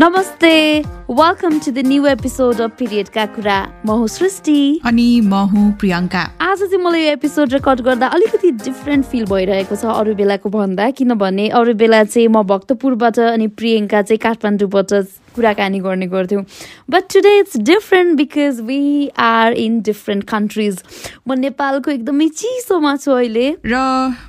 नमस्ते welcome to the new episode of पिरियडका कुरा म हुँ सृष्टि अनि म हुँ प्रियङ्का आज चाहिँ मलाई यो एपिसोड रेकर्ड गर्दा अलिकति डिफ्रेन्ट फिल भइरहेको छ अरू बेलाको भन्दा किनभने अरू बेला चाहिँ म भक्तपुरबाट अनि प्रियङ्का चाहिँ काठमाडौँबाट कुराकानी गर्ने गर्थ्यौँ। But today it's different because we are in different countries म नेपालको एकदमै चिसोमा छु अहिले। र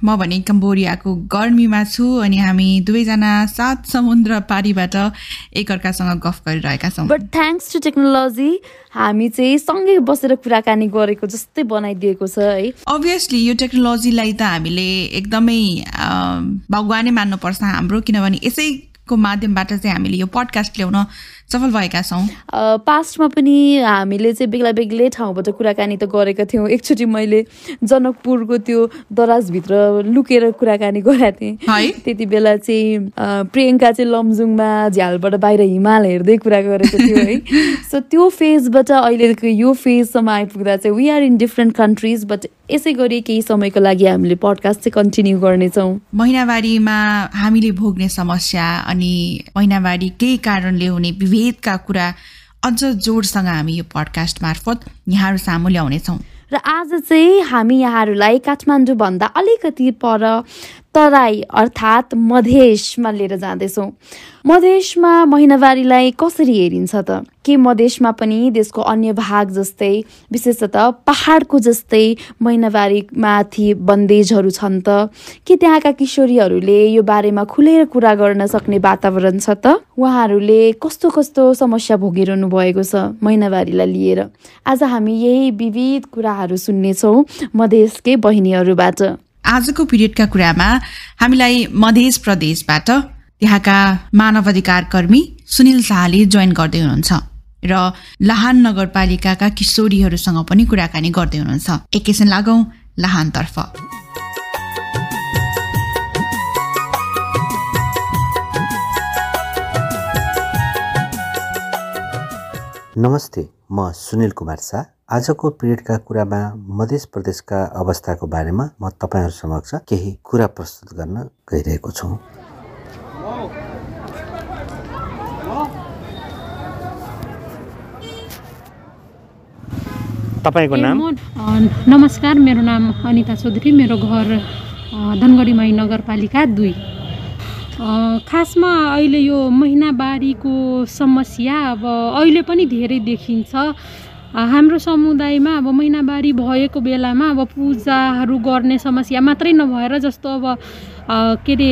म भने कम्बोडियाको गर्मीमा छु अनि हामी दुवैजना सात समुद्र पारीबाट एकअर्कासँग गफ गरिरहेका छौँ। बट थ्याङ्क्स टु टेक्नोलोजी हामी चाहिँ सँगै बसेर कुराकानी गरेको जस्तै बनाइदिएको छ है। अभियसली यो टेक्नोलोजीलाई त हामीले एकदमै भगवानै मान्नुपर्छ हाम्रो किनभने यसै को माध्यमबाट चाहिँ हामीले यो पडकास्ट ल्याउन सफल भएका छौँ। पास्टमा पनि हामीले चाहिँ बेग्ला बेग्लै ठाउँबाट कुराकानी त गरेका थियौँ। एकचोटि मैले जनकपुरको त्यो दराजभित्र लुकेर कुराकानी गरेको थिएँ। है? त्यति बेला चाहिँ प्रियङ्का चाहिँ लमजुङमा झ्यालबाट बाहिर हिमाल हेर्दै कुरा गरेको थियो है। सो त्यो फेजबाट अहिलेको यो फेजसम्म आइपुग्दा चाहिँ we are in different countries but यसै गरी केही समयको लागि हामीले पडकास्ट चाहिँ कन्टिन्यू गर्नेछौँ। महिनावारीमा हामीले भोग्ने समस्या अनि महिनावारी केही कारणले हुने विभेदका कुरा अझ जोडसँग हामी यो पडकास्ट मार्फत यहाँहरू सामु ल्याउनेछौँ र आज चाहिँ हामी यहाँहरूलाई काठमाडौँभन्दा अलिकति पर तराई अर्थात् मधेसमा लिएर जाँदैछौँ। मधेसमा महिनावारीलाई कसरी हेरिन्छ त? के मधेसमा पनि देशको अन्य भाग जस्तै विशेषतः पहाडको जस्तै महिनावारीमाथि बन्देजहरू छन् त? के त्यहाँका किशोरीहरूले यो बारेमा खुलेर कुरा गर्न सक्ने वातावरण छ त? उहाँहरूले कस्तो कस्तो समस्या भोगिरहनु भएको छ महिनावारीलाई लिएर? आज हामी यही विविध कुराहरू सुन्नेछौँ मधेसकै बहिनीहरूबाट। आजको पिरियडका कुरामा हामीलाई मध्य प्रदेशबाट त्यहाँका मानव अधिकार कर्मी सुनिल शाहले जोइन गर्दै हुनुहुन्छ र लाहान नगरपालिकाका किशोरीहरूसँग पनि कुराकानी गर्दै हुनुहुन्छ। एकैछिन लागौँ लाहानतर्फ। नमस्ते म सुनिल कुमार शाह। आजको पिरियडका कुरामा मध्य प्रदेशका अवस्थाको बारेमा म तपाईँहरू समक्ष केही कुरा प्रस्तुत गर्न गइरहेको छु। तपाईँको नाम? नमस्कार मेरो नाम अनिता चौधरी मेरो घर धनगढी नगरपालिका दुई। खासमा अहिले यो महिनावारीको समस्या अब अहिले पनि धेरै देखिन्छ। हाम्रो समुदायमा अब महिनावारी भएको बेलामा अब पूजाहरू गर्ने समस्या मात्रै नभएर जस्तो अब के अरे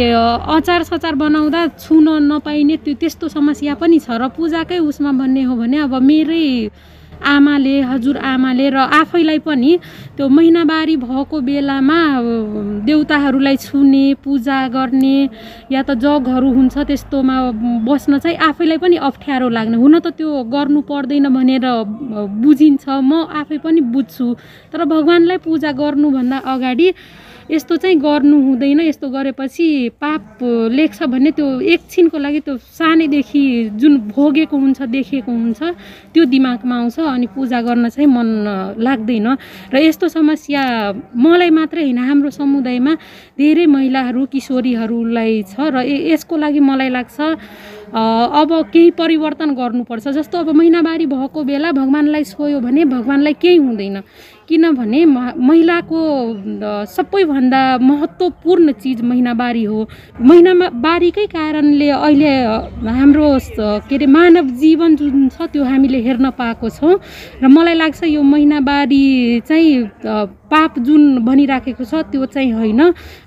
अचार सचार बनाउँदा छुन नपाइने त्यो त्यस्तो समस्या पनि छ र पूजाकै उसमा भन्ने हो भने अब मेरै आमाले हजुर आमाले र आफैलाई पनि त्यो महिनावारी भएको बेलामा देउताहरूलाई छुने पूजा गर्ने या त जगहरू हुन्छ त्यस्तोमा बस्न चाहिँ आफैलाई पनि अप्ठ्यारो लाग्ने। हुन त त्यो गर्नु पर्दैन भनेर बुझिन्छ। म आफै पनि बुझ्छु। तर भगवान्लाई पूजा गर्नुभन्दा अगाडि यस्तो चाहिँ गर्नु हुँदैन यस्तो गरेपछि पाप लेख्छ भने त्यो एकछिनको लागि त्यो सानैदेखि जुन भोगेको हुन्छ देखेको हुन्छ त्यो दिमागमा आउँछ अनि पूजा गर्न चाहिँ मन लाग्दैन। र यस्तो समस्या मलाई मात्रै होइन हाम्रो समुदायमा धेरै महिलाहरू किशोरीहरूलाई छ र यसको लागि मलाई लाग्छ अब केही परिवर्तन गर्नुपर्छ। जस्तो अब महिनावारी भएको बेला भगवान्लाई छोयो भने भगवान्लाई केही हुँदैन। किनभने महिलाको सबैभन्दा महत्त्वपूर्ण चिज महिनावारी हो। महिनामा बारीकै कारणले अहिले हाम्रो के अरे मानव जीवन जुन छ त्यो हामीले हेर्न पाएको छौँ। र मलाई लाग्छ यो महिनावारी चाहिँ पाप जुन भनिराखेको छ त्यो चाहिँ होइन।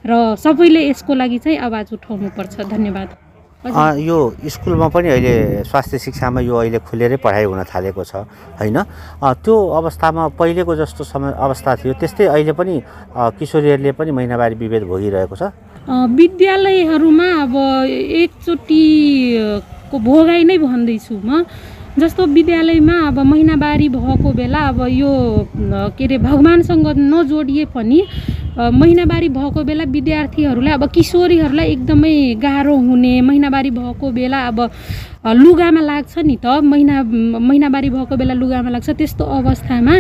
र सबैले यसको लागि चाहिँ आवाज उठाउनुपर्छ। धन्यवाद। यो स्कुलमा पनि अहिले स्वास्थ्य शिक्षामा यो अहिले खुलेरै पढाइ हुन थालेको छ होइन? त्यो अवस्थामा पहिलेको जस्तो समय अवस्था थियो त्यस्तै अहिले पनि किशोरीहरूले पनि महिनावारी विभेद भोगिरहेको छ? विद्यालयहरूमा अब एकचोटिको भोगाइ नै भन्दैछु म। जस्तो विद्यालयमा अब महिनावारी भएको बेला अब यो के अरे भगवान्सँग नजोडिए पनि महिनावारी भएको बेला विद्यार्थीहरूलाई अब किशोरीहरूलाई एकदमै गाह्रो हुने महिनावारी भएको बेला अब लुगामा लाग्छ नि त। महिना महिनावारी भएको बेला लुगामा लाग्छ। त्यस्तो अवस्थामा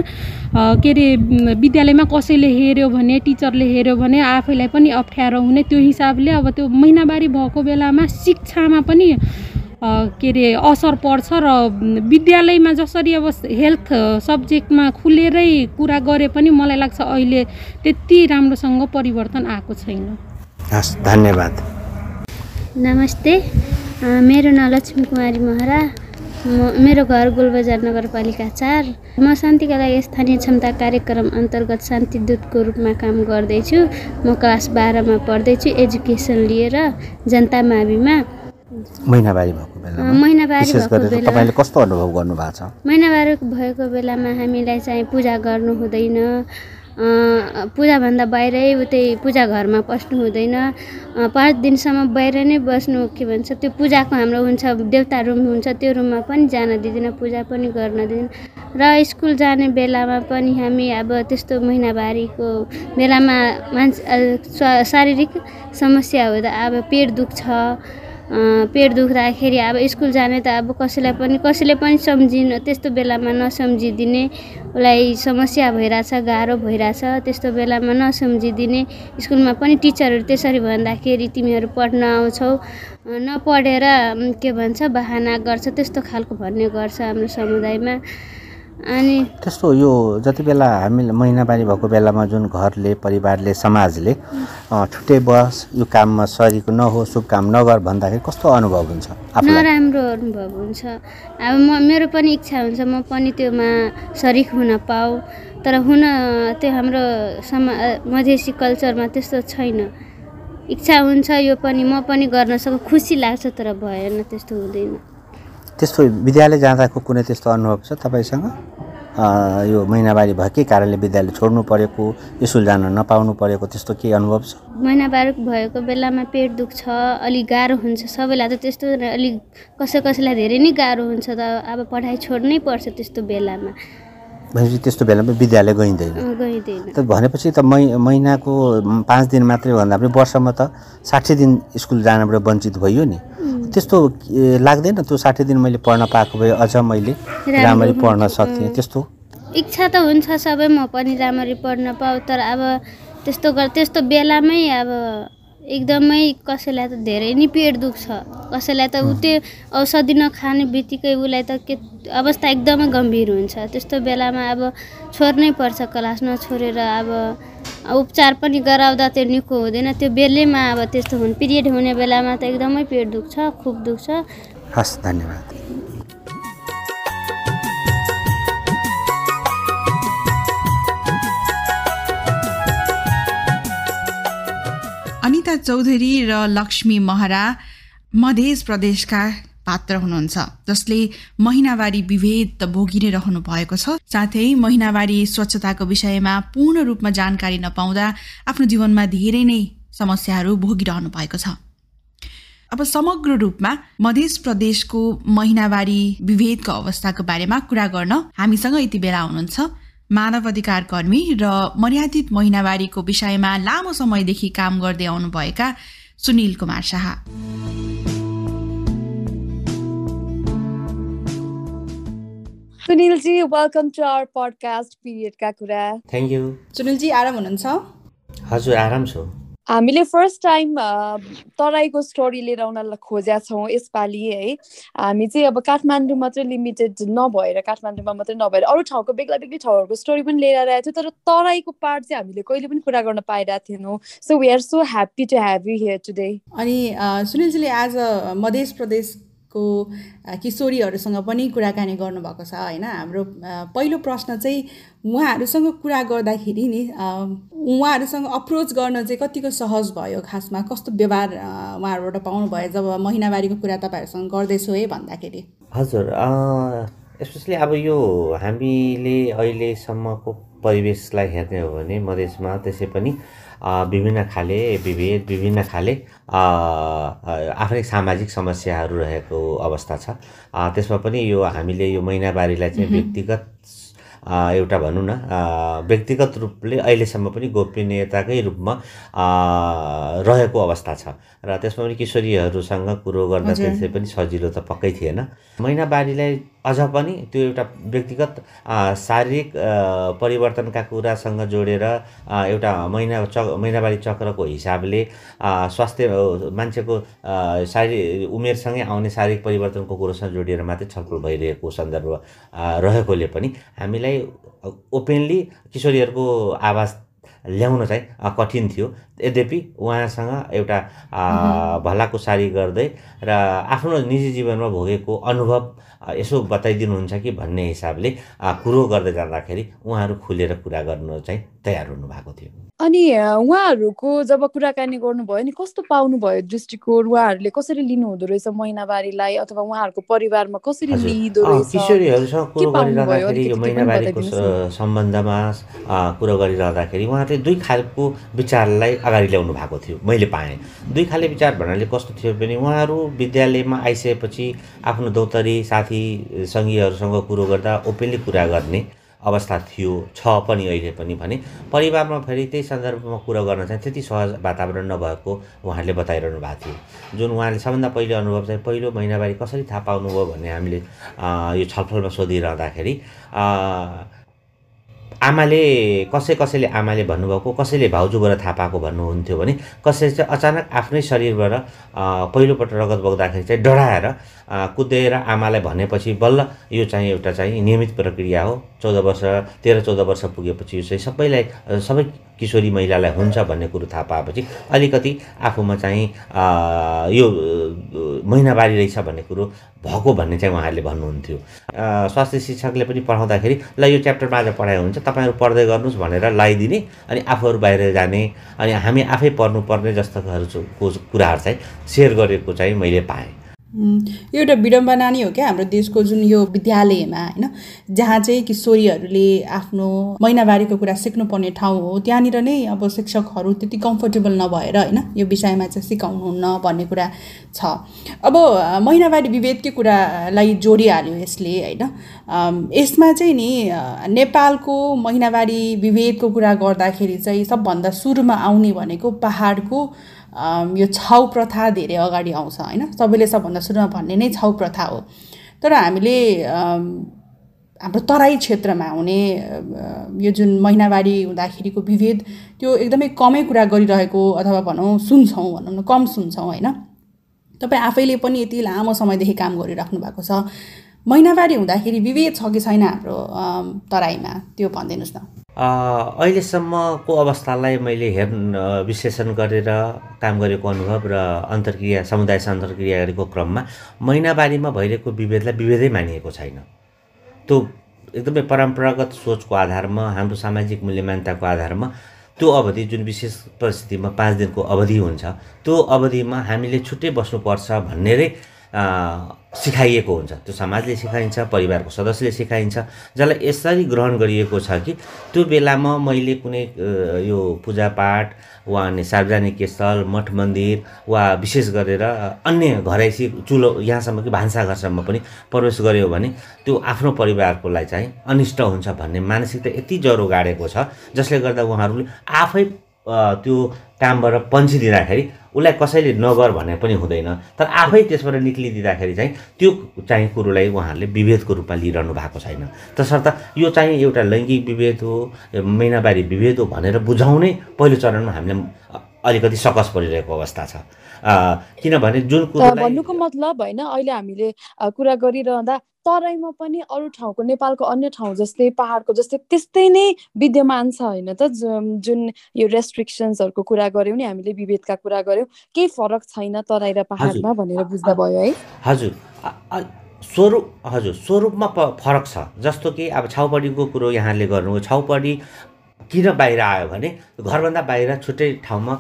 के अरे विद्यालयमा कसैले हेऱ्यो भने टिचरले हेऱ्यो भने आफैलाई पनि अप्ठ्यारो हुने। त्यो हिसाबले अब त्यो महिनावारी भएको बेलामा शिक्षामा पनि के अरे असर पर्छ र विद्यालयमा जसरी अब हेल्थ सब्जेक्टमा खुलेरै कुरा गरे पनि मलाई लाग्छ अहिले त्यति राम्रोसँग परिवर्तन आएको छैन। हस् धन्यवाद। नमस्ते। मेरो नाम लक्ष्मी कुमारी महरा। म मेरो घर गोलबजार नगरपालिका चार। म शान्तिका लागि स्थानीय क्षमता कार्यक्रम अन्तर्गत शान्तिदूतको रूपमा काम गर्दैछु। म क्लास बाह्रमा पढ्दैछु एजुकेसन लिएर जनता माविमा। महिनावारी भएको बेलामा। महिनावारी तपाईँले कस्तो अनुभव गर्नुभएको छ? महिनावारी भएको बेलामा हामीलाई चाहिँ पूजा गर्नु हुँदैन। पूजाभन्दा बाहिरै उतै पूजा घरमा पस्नु हुँदैन। पाँच दिनसम्म बाहिर नै बस्नु के भन्छ त्यो पूजाको हाम्रो हुन्छ देवता रुम हुन्छ त्यो रुममा पनि जान दिँदैन पूजा पनि गर्न दिँदैन। र स्कुल जाने बेलामा पनि हामी अब त्यस्तो महिनावारीको बेलामा मान्छे शारीरिक समस्या हुँदा अब पेट दुख्छ। पेट दुख्दाखेरि अब स्कुल जाने त अब कसैलाई पनि कसैले पनि सम्झिनु त्यस्तो बेलामा नसम्झिदिने उसलाई समस्या भइरहेछ गाह्रो भइरहेछ त्यस्तो बेलामा नसम्झिदिने स्कुलमा पनि टिचरहरू त्यसरी भन्दाखेरि तिमीहरू पढ्न आउँछौ। नपढेर के भन्छ बहाना गर्छ त्यस्तो खालको भन्ने गर्छ हाम्रो समुदायमा। अनि त्यस्तो यो जति बेला हामी महिनावारी भएको बेलामा जुन घरले परिवारले समाजले छुट्टै बस यो काममा सरिक नहो शुभ काम नगर भन्दाखेरि कस्तो अनुभव हुन्छ नराम्रो अनुभव हुन्छ। अब म मेरो पनि इच्छा हुन्छ म पनि त्योमा सरिक हुन पाऊ। तर हुन त्यो हाम्रो समा मधेसी कल्चरमा त्यस्तो छैन। इच्छा हुन्छ यो पनि म पनि गर्न सकु खुसी लाग्छ तर भएन त्यस्तो हुँदैन। त्यस्तो विद्यालय जाँदाको कुनै त्यस्तो अनुभव छ तपाईँसँग? यो महिनावारी भएकै कारणले विद्यालय छोड्नु परेको स्कुल जान नपाउनु परेको त्यस्तो केही अनुभव छ? महिनावार भएको बेलामा पेट दुख्छ अलिक गाह्रो हुन्छ सबैलाई त त्यस्तो अलिक कसै कसैलाई धेरै नै गाह्रो हुन्छ त अब पढाइ छोड्नै पर्छ त्यस्तो बेलामा। भनेपछि त्यस्तो बेलामा विद्यालय गइँदैन। त भनेपछि त मै महिनाको पाँच दिन मात्रै भन्दा पनि वर्षमा त साठी दिन स्कुल जानबाट वञ्चित भयो नि। त्यस्तो लाग्दैन? त्यो साठी दिन मैले पढ्न पाएको भए अझ मैले राम्ररी पढ्न सक्थेँ। त्यस्तो? इच्छा त हुन्छ सबै म पनि राम्ररी पढ्न पाऊ तर अब त्यस्तो गर त्यस्तो बेलामै अब एकदमै कसैलाई त धेरै नै पेट दुख्छ। कसैलाई त उ त्यो औषधि नखाने बित्तिकै उसलाई त के अवस्था एकदमै गम्भीर हुन्छ। त्यस्तो बेलामा अब छोड्नै पर्छ क्लास नछोडेर। अब उपचार पनि गराउँदा त्यो निको हुँदैन। त्यो बेलैमा अब त्यस्तो हुने पिरियड हुने बेलामा त एकदमै पेट दुख्छ खुब दुख्छ। हस् धन्यवाद। अनिता चौधरी र लक्ष्मी महरा मध्य प्रदेशका पात्र हुनुहुन्छ जसले महिनावारी विभेद त भोगी नै रहनु भएको छ। साथै महिनावारी स्वच्छताको विषयमा पूर्ण रूपमा जानकारी नपाउँदा आफ्नो जीवनमा धेरै नै समस्याहरू भोगिरहनु भएको छ। अब समग्र रूपमा मध्य प्रदेशको महिनावारी विभेदको अवस्थाको बारेमा कुरा गर्न हामीसँग यति बेला हुनुहुन्छ। मानव अधिकार कर्मी र मर्यादित महिनावारीको विषयमा लामो समयदेखि काम गर्दै आउनुभएका Sunil Kumar Shah. Sunilji welcome to our podcast पिरियडका कुरा। थ्याङ्क यू सुनिलजी आराम हुनुहुन्छ? हजुर आराम छु। हामीले फर्स्ट टाइम तराईको स्टोरी लिएर आउन खोजेका छौँ यसपालि है। हामी चाहिँ अब काठमाडौँ मात्रै लिमिटेड नभएर काठमाडौँमा मात्रै नभएर अरू ठाउँको बेग्ला बेग्लै ठाउँहरूको स्टोरी पनि लिएर आएको थियो तर तराईको पार्ट चाहिँ हामीले कहिले पनि कुरा गर्न पाइरहेको थिएनौँ। So we are so happy to have you here today अनि अ, सुनिलजीले आज मध्य प्रदेशको अ, किशोरीहरूसँग पनि कुराकानी गर्नुभएको छ होइन? हाम्रो पहिलो प्रश्न चाहिँ उहाँहरूसँग कुरा गर्दाखेरि नि उहाँहरूसँग अप्रोच गर्न चाहिँ कतिको सहज भयो? खासमा कस्तो व्यवहार उहाँहरूबाट पाउनुभयो जब महिनावारीको कुरा तपाईँहरूसँग गर्दैछु है भन्दाखेरि? हजुर स्पेसली अब यो हामीले अहिलेसम्मको परिवेशलाई हेर्ने हो भने मधेसमा त्यसै पनि विभिन्न खाले विभेद विभिन्न खाले आफ्नै सामाजिक समस्याहरू रहेको अवस्था छ। त्यसमा पनि यो हामीले यो महिनावारीलाई चाहिँ व्यक्तिगत एउटा भनौँ न व्यक्तिगत रूपले अहिलेसम्म पनि गोपनीयताकै रूपमा रहेको अवस्था छ। र त्यसमा पनि किशोरीहरूसँग कुरो हजुर। त्यसै पनि सजिलो त पक्कै थिएन। महिनावारीलाई अझ पनि त्यो एउटा व्यक्तिगत शारीरिक परिवर्तनका कुरासँग जोडेर एउटा महिना च महिनावारी चक्रको हिसाबले स्वास्थ्य मान्छेको शारीरिक उमेरसँगै आउने शारीरिक परिवर्तनको कुरोसँग जोडिएर मात्रै छलफल भइरहेको सन्दर्भ रहेकोले पनि हामीलाई ओपेनली किशोरीहरूको आवाज ल्याउन चाहिँ कठिन थियो। यद्यपि उहाँसँग एउटा भलाकुसारी गर्दै र आफ्नो निजी जीवनमा भोगेको अनुभव यसो बताइदिनुहुन्छ कि भन्ने हिसाबले कुरो गर्दै जाँदाखेरि उहाँहरू खुलेर कुरा गर्नु चाहिँ तयार हुनुभएको थियो। अनि उहाँहरूको जब कुराकानी गर्नुभयो नि कस्तो पाउनुभयो दृष्टिकोण उहाँहरूले कसरी लिनु हुँदो रहेछ महिनावारीलाई अथवा उहाँहरूको परिवारमा कसरी लिइदो रहेछ? किशोरीहरूसँग कुरो गरिरहँदाखेरि यो महिनावारीको सम्बन्धमा कुरो गरिरहँदाखेरि उहाँले दुई खालको विचारलाई अगाडि ल्याउनु भएको थियो मैले पाएँ। दुई खाले विचार भन्नाले कस्तो थियो भने उहाँहरू विद्यालयमा आइसकेपछि आफ्नो दौतरी साथी सङ्गीहरूसँग कुरो गर्दा ओपेनली कुरा गर्ने अवस्था थियो छ पनि अहिले पनि भने। परिवारमा फेरि त्यही सन्दर्भमा कुरो गर्न चाहिँ त्यति सहज वातावरण नभएको उहाँले बताइरहनु भएको थियो। जुन उहाँले सबभन्दा पहिलो अनुभव चाहिँ पहिलो महिनावारी कसरी थाहा पाउनुभयो भन्ने हामीले यो छलफलमा सोधिरहँदाखेरि आमाले कसै कसैले आमाले भन्नुभएको कसैले भाउजूबाट थाहा पाएको भन्नुहुन्थ्यो भने कसैले चाहिँ अचानक आफ्नै शरीरबाट पहिलोपल्ट रगत बग्दाखेरि चाहिँ डढाएर कुदेर आमालाई भनेपछि बल्ल यो चाहिँ एउटा चाहिँ नियमित प्रक्रिया हो। चौध वर्ष तेह्र चौध वर्ष पुगेपछि यो चाहिँ सबैलाई सबै किशोरी महिलालाई हुन्छ भन्ने कुरो थाहा पाएपछि अलिकति आफूमा चाहिँ यो महिनावारी रहेछ भन्ने कुरो भएको भन्ने चाहिँ उहाँहरूले भन्नुहुन्थ्यो। स्वास्थ्य शिक्षकले पनि पढाउँदाखेरि ल यो च्याप्टरमा आज पढाइ हुन्छ तपाईँहरू पढ्दै गर्नुहोस् भनेर लगाइदिने अनि आफूहरू बाहिर जाने अनि हामी आफै पढ्नुपर्ने जस्ताको कुराहरू चाहिँ सेयर गरेको चाहिँ मैले पाएँ। एउटा विडम्बना नै हो क्या हाम्रो देशको जुन यो विद्यालयमा होइन? जहाँ चाहिँ किशोरीहरूले आफ्नो महिनावारीको कुरा सिक्नुपर्ने ठाउँ हो त्यहाँनिर नै अब शिक्षकहरू त्यति कम्फर्टेबल नभएर होइन? यो विषयमा चाहिँ सिकाउनुहुन्न भन्ने कुरा छ। अब महिनावारी विभेदकै कुरालाई जोडिहाल्यो यसले होइन? यसमा चाहिँ नि नेपालको महिनावारी विभेदको कुरा गर्दाखेरि चाहिँ सबभन्दा सुरुमा आउने भनेको पहाडको यो छाउ प्रथा धेरै अगाडि आउँछ होइन? सबैले सबभन्दा सुरुमा भन्ने नै छाउ प्रथा हो। तर हामीले हाम्रो तराई क्षेत्रमा हुने यो जुन महिनावारी हुँदाखेरिको विभेद त्यो एकदमै कमै कुरा गरिरहेको अथवा भनौँ सुन्छौँ भनौँ न कम सुन्छौँ होइन? तपाईँ आफैले पनि यति लामो समयदेखि काम गरिराख्नु भएको छ। महिनावारी हुँदाखेरि विभेद छ कि छैन हाम्रो तराईमा? त्यो भनिदिनुहोस् न। अहिलेसम्मको अवस्थालाई मैले हेर् विश्लेषण गरेर काम गरेको अनुभव र अन्तर्क्रिया समुदायसँग अन्तर्क्रिया गरेको क्रममा महिनावारीमा भइरहेको विभेदलाई विभेदै मानिएको छैन। त्यो एकदमै परम्परागत सोचको आधारमा हाम्रो सामाजिक मूल्य मान्यताको आधारमा त्यो अवधि जुन विशेष परिस्थितिमा पाँच दिनको अवधि हुन्छ त्यो अवधिमा हामीले छुट्टै बस्नुपर्छ भन्ने सिकाइएको हुन्छ। त्यो समाजले सिकाइन्छ परिवारको सदस्यले सिकाइन्छ जसलाई यसरी ग्रहण गरिएको छ कि त्यो बेलामा मैले कुनै यो पूजापाठ वा अन्य सार्वजनिक स्थल मठ मन्दिर वा विशेष गरेर अन्य घरैसी चुलो यहाँसम्म कि भान्साघरसम्म पनि प्रवेश गऱ्यो भने त्यो आफ्नो परिवारकोलाई चाहिँ अनिष्ट हुन्छ भन्ने मानसिकता यति ज्वरो गाडेको छ जसले गर्दा उहाँहरूले आफै त्यो कामबाट पन्चिदिँदाखेरि उसलाई कसैले नगर भने पनि हुँदैन। तर आफै त्यसबाट निक्लिदिँदाखेरि चाहिँ त्यो चाहिँ कुरोलाई उहाँहरूले विभेदको रूपमा लिइरहनु भएको छैन। तसर्थ यो चाहिँ एउटा लैङ्गिक विभेद हो महिनावारी विभेद हो भनेर बुझाउनै पहिलो चरणमा हामीले अलिकति सकस परिरहेको अवस्था छ। किनभने जुन भन्नुको मतलब होइन अहिले हामीले कुरा गरिरहँदा तराईमा पनि अरू ठाउँको नेपालको अन्य ठाउँ जस्तै पहाडको जस्तै त्यस्तै नै विद्यमान छ होइन त। जुन यो रेस्ट्रिक्सन्सहरूको कुरा गऱ्यौँ नि हामीले विभेदका कुरा गऱ्यौँ केही फरक छैन तराई र पहाडमा भनेर बुझ्दा भयो है। हजुर। स्वरूप हजुर स्वरूपमा फरक छ। जस्तो कि अब छाउपडीको कुरो यहाँले गर्नु छाउपडी किन बाहिर आयो भने घरभन्दा बाहिर छुट्टै ठाउँमा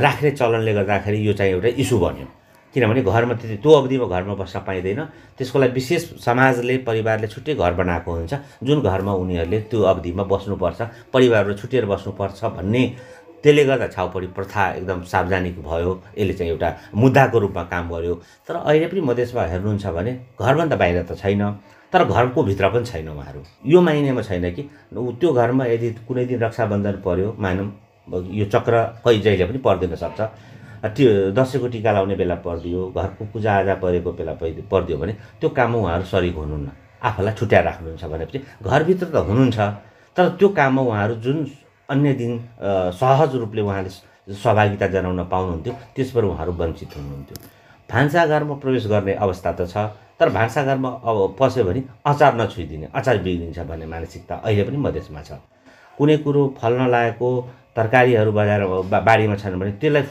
राख्ने चलनले गर्दाखेरि यो चाहिँ एउटा इस्यु बन्यो। किनभने घरमा त्यति त्यो अवधिमा घरमा बस्न पाइँदैन। त्यसको लागि विशेष समाजले परिवारले छुट्टै घर बनाएको हुन्छ। जुन घरमा उनीहरूले त्यो अवधिमा बस्नुपर्छ परिवारहरू छुट्टिएर बस्नुपर्छ भन्ने त्यसले गर्दा छाउपडी प्रथा एकदम सार्वजनिक भयो। यसले चाहिँ एउटा मुद्दाको रूपमा काम गर्यो। तर अहिले पनि मधेसमा हेर्नुहुन्छ भने घरभन्दा बाहिर त छैन। तर घरको भित्र पनि छैन उहाँहरू। यो माइनेमा छैन कि त्यो घरमा यदि कुनै दिन रक्षाबन्धन पऱ्यो मानौँ यो चक्र कहीँ जहिले पनि पर्दिन सक्छ। त्यो दसैँको टिका लाउने बेला परिदियो घरको पूजाआजा परेको बेला परिदियो भने त्यो काममा उहाँहरू सरिक हुनुहुन्न। आफूलाई छुट्याएर राख्नुहुन्छ भनेपछि घरभित्र त हुनुहुन्छ तर त्यो काममा उहाँहरू जुन अन्य दिन सहज रूपले उहाँले सहभागिता जनाउन पाउनुहुन्थ्यो त्यसबाट उहाँहरू वञ्चित हुनुहुन्थ्यो। भान्साघरमा प्रवेश गर्ने अवस्था त छ। तर भान्साघरमा अब पस्यो भने अचार नछुइदिने अचार बिग्रिन्छ भन्ने मानसिकता अहिले पनि मधेसमा छ। कुनै कुरो फल्न लागेको तरकारीहरू बजाएर बारीमा छन् भने त्यसलाई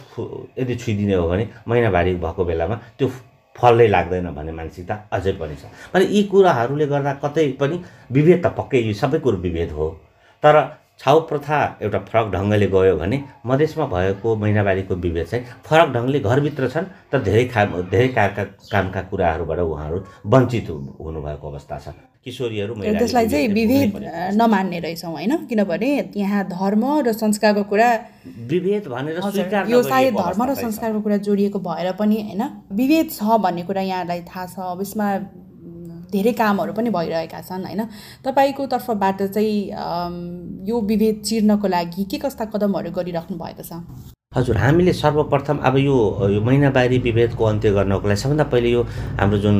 यदि छुइदिने हो भने महिनावारी भएको बेलामा त्यो फलै लाग्दैन भन्ने मानसिकता अझै पनि छ। अनि यी कुराहरूले गर्दा कतै पनि विभेद त पक्कै यो सबै कुरो विभेद हो। तर छाउ प्रथा एउटा फरक ढङ्गले गयो भने मधेसमा भएको महिनावारीको विभेद चाहिँ फरक ढङ्गले घरभित्र छन् तर धेरै खा धेरै कामका कामका कुराहरूबाट उहाँहरू वञ्चित हुनुभएको अवस्था छ। किशोरीहरू त्यसलाई चाहिँ विभेद नमान्ने रहेछौँ होइन? किनभने यहाँ धर्म र संस्कारको कुरा विभेद भनेर यो सायद धर्म र संस्कारको कुरा जोडिएको भएर पनि होइन? विभेद छ भन्ने कुरा यहाँलाई थाहा छ। अब यसमा धेरै कामहरू पनि भइरहेका छन् होइन? तपाईँको तर्फबाट चाहिँ यो विभेद चिर्नको लागि के कस्ता कदमहरू गरिराख्नु भएको छ? हजुर हामीले सर्वप्रथम अब यो यो महिनावारी विभेदको अन्त्य गर्नको लागि सबभन्दा पहिले यो हाम्रो जुन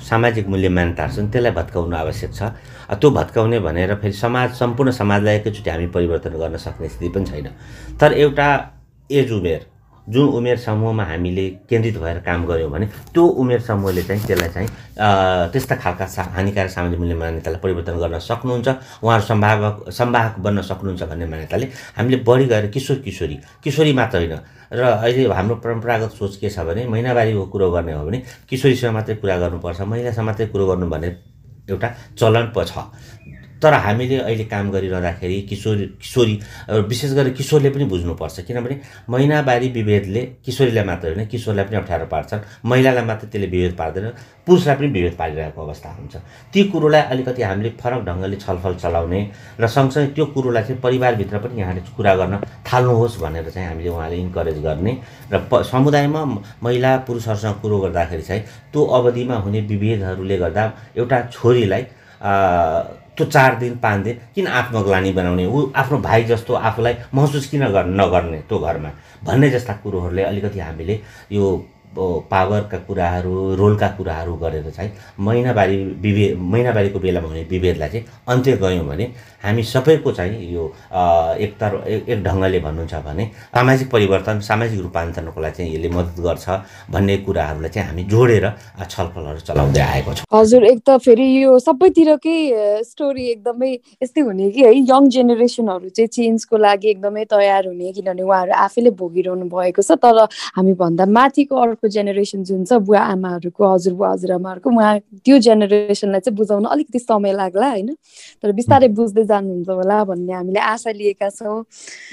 सामाजिक मूल्य मान्यताहरू छन् त्यसलाई भत्काउनु आवश्यक छ। त्यो भत्काउने भनेर फेरि समाज सम्पूर्ण समाजलाई एकैचोटि हामी परिवर्तन गर्न सक्ने स्थिति पनि छैन। तर एउटा एज उमेर जुन उमेर समूहमा हामीले केन्द्रित भएर काम गऱ्यौँ भने त्यो उमेर समूहले चाहिँ त्यसलाई चाहिँ त्यस्ता खालका सा हानिकारक सामाजिक मूल्य मान्यतालाई परिवर्तन गर्न सक्नुहुन्छ उहाँहरू सम्भावक सम्वाहक बन्न सक्नुहुन्छ भन्ने मान्यताले हामीले बढी गएर किशोर किशोरी किशोरी मात्र होइन र अहिले हाम्रो परम्परागत सोच के छ भने महिनावारीको कुरो गर्ने हो भने किशोरीसँग मात्रै कुरा गर्नुपर्छ महिलासँग मात्रै कुरो गर्नु भन्ने एउटा चलन पो छ। तर हामीले अहिले काम गरिरहँदाखेरि किशोर किशोरी विशेष गरी किशोरले पनि बुझ्नुपर्छ किनभने महिनावारी विभेदले किशोरीलाई मात्र होइन किशोरलाई पनि अप्ठ्यारो पार्छन्। महिलालाई मात्र त्यसले विभेद पार्दैन पुरुषलाई पनि विभेद पारिरहेको अवस्था हुन्छ। ती कुरोलाई अलिकति हामीले फरक ढङ्गले छलफल चलाउने र सँगसँगै त्यो कुरोलाई चाहिँ परिवारभित्र पनि यहाँले कुरा गर्न थाल्नुहोस् भनेर चाहिँ हामीले उहाँले इन्करेज गर्ने र समुदायमा महिला पुरुषहरूसँग कुरो गर्दाखेरि चाहिँ त्यो अवधिमा हुने विभेदहरूले गर्दा एउटा छोरीलाई त्यो चार दिन पाँच दिन किन आत्मग्लानी बनाउने? ऊ आफ्नो भाइ जस्तो आफूलाई महसुस किन नगर्ने त्यो घरमा? भन्ने जस्ता कुरोहरूले अलिकति हामीले यो पावरका कुराहरू रोलका कुराहरू गरेर चाहिँ महिनावारी विभेद महिनावारीको बेलामा हुने विभेदलाई चाहिँ अन्त्य गयौँ भने हामी सबैको चाहिँ यो एकतर एक ढङ्गले भन्नुहुन्छ भने सामाजिक परिवर्तन सामाजिक रूपान्तरणको लागि चाहिँ यसले मद्दत गर्छ भन्ने कुराहरूलाई चाहिँ हामी जोडेर छलफलहरू चलाउँदै आएको छ। हजुर एक त फेरि यो सबैतिरकै स्टोरी एकदमै यस्तै हुने कि है यङ जेनेरेसनहरू चाहिँ चेन्जको लागि एकदमै तयार हुने किनभने उहाँहरू आफैले भोगिरहनु भएको छ तर हामीभन्दा माथिको अर्को जेनेरेसन जुन छ बुवा आमाहरूको हजुरबुवा हजुरआमाहरूको उहाँ त्यो जेनेरेसनलाई चाहिँ बुझाउन अलिकति समय लाग्ला होइन? तर बिस्तारै बुझ्दै जानुहुन्छ होला भन्ने हामीले आशा लिएका छौँ।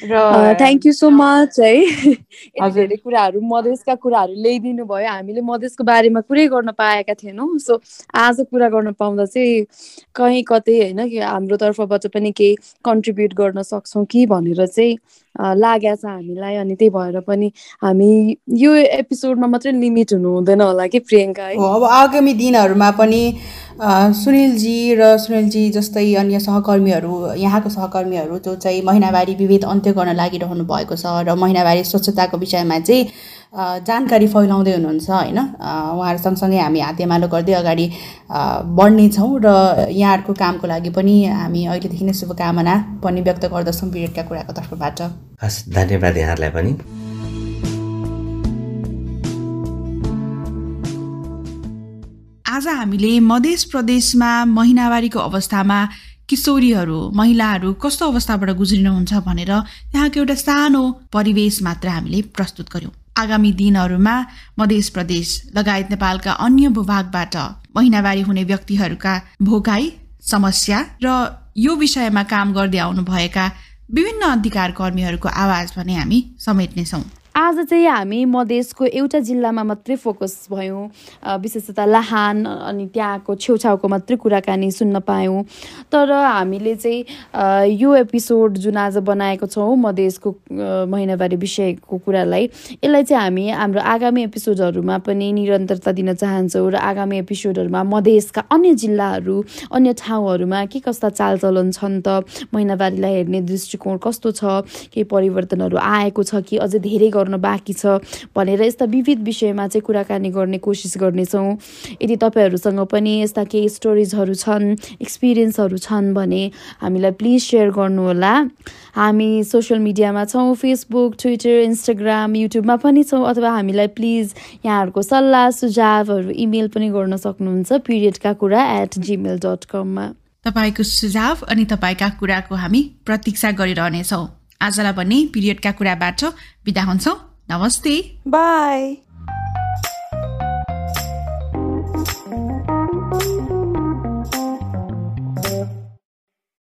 र थ्याङ्क यू सो मच है। यति धेरै कुराहरू मधेसका कुराहरू ल्याइदिनु भयो। हामीले मधेसको बारेमा कुरै गर्न पाएका थिएनौँ। सो आज कुरा गर्न पाउँदा चाहिँ कहीँ कतै होइन कि हाम्रो तर्फबाट पनि केही कन्ट्रिब्युट गर्न सक्छौँ कि भनेर चाहिँ लागेको छ हामीलाई अनि त्यही भएर पनि हामी यो एपिसोडमा मात्रै लिमिट हुनु हुँदैन होला कि प्रियङ्का है? अब आगामी दिनहरूमा पनि सुनिलजी र सुनिलजी जस्तै अन्य सहकर्मीहरू यहाँको सहकर्मीहरू जो चाहिँ महिनावारी विभेद अन्त्य गर्न लागिरहनु भएको छ र महिनावारी स्वच्छताको विषयमा चाहिँ जानकारी फैलाउँदै हुनुहुन्छ होइन? उहाँहरू सँगसँगै हामी हातेमालो गर्दै अगाडि बढ्नेछौँ र यहाँहरूको कामको लागि पनि हामी अहिलेदेखि नै शुभकामना पनि व्यक्त गर्दछौँ बिरेटका कुराको तर्फबाट। हस् धन्यवाद यहाँहरूलाई पनि। आज हामीले मध्य प्रदेशमा महिनावारीको अवस्थामा किशोरीहरू महिलाहरू कस्तो अवस्थाबाट गुज्रिनुहुन्छ भनेर त्यहाँको एउटा सानो परिवेश मात्र हामीले प्रस्तुत गर्यौँ। आगामी दिनहरूमा मध्य प्रदेश लगायत नेपालका अन्य भूभागबाट महिनावारी हुने व्यक्तिहरूका भोगाई समस्या र यो विषयमा काम गर्दै आउनुभएका विभिन्न अधिकार कर्मीहरूको आवाज भने हामी समेट्नेछौँ। आज चाहिँ हामी मधेसको एउटा जिल्लामा मात्रै फोकस भयौँ। विशेषतः लाहान अनि त्यहाँको छेउछाउको मात्रै कुराकानी सुन्न पायौँ। तर हामीले चाहिँ यो एपिसोड जुन आज बनाएको छौँ मधेसको महिनावारी विषयको कुरालाई यसलाई चाहिँ हामी हाम्रो आगामी एपिसोडहरूमा पनि निरन्तरता दिन चाहन्छौँ र आगामी एपिसोडहरूमा मधेसका अन्य जिल्लाहरू अन्य ठाउँहरूमा के कस्ता चालचलन छन् त महिनावारीलाई हेर्ने दृष्टिकोण कस्तो छ केही परिवर्तनहरू आएको छ कि अझै धेरै गर्न बाँकी छ भनेर यस्ता विविध विषयमा चाहिँ कुराकानी गर्ने कोसिस गर्नेछौँ। यदि तपाईँहरूसँग पनि यस्ता केही स्टोरिजहरू छन् एक्सपिरियन्सहरू छन् भने हामीलाई प्लिज सेयर गर्नुहोला। हामी सोसियल मिडियामा छौँ फेसबुक ट्विटर इन्स्टाग्राम युट्युबमा पनि छौँ अथवा हामीलाई प्लिज यहाँहरूको सल्लाह सुझावहरू इमेल पनि गर्न सक्नुहुन्छ पिरियडका कुरा एट जिमेल डट कममा तपाईँको सुझाव अनि तपाईँका कुराको हामी प्रतीक्षा गरिरहनेछौँ। आजलाई पनि पिरियडका कुराबाट बिदा हुन्छौँ। नमस्ते। बाई।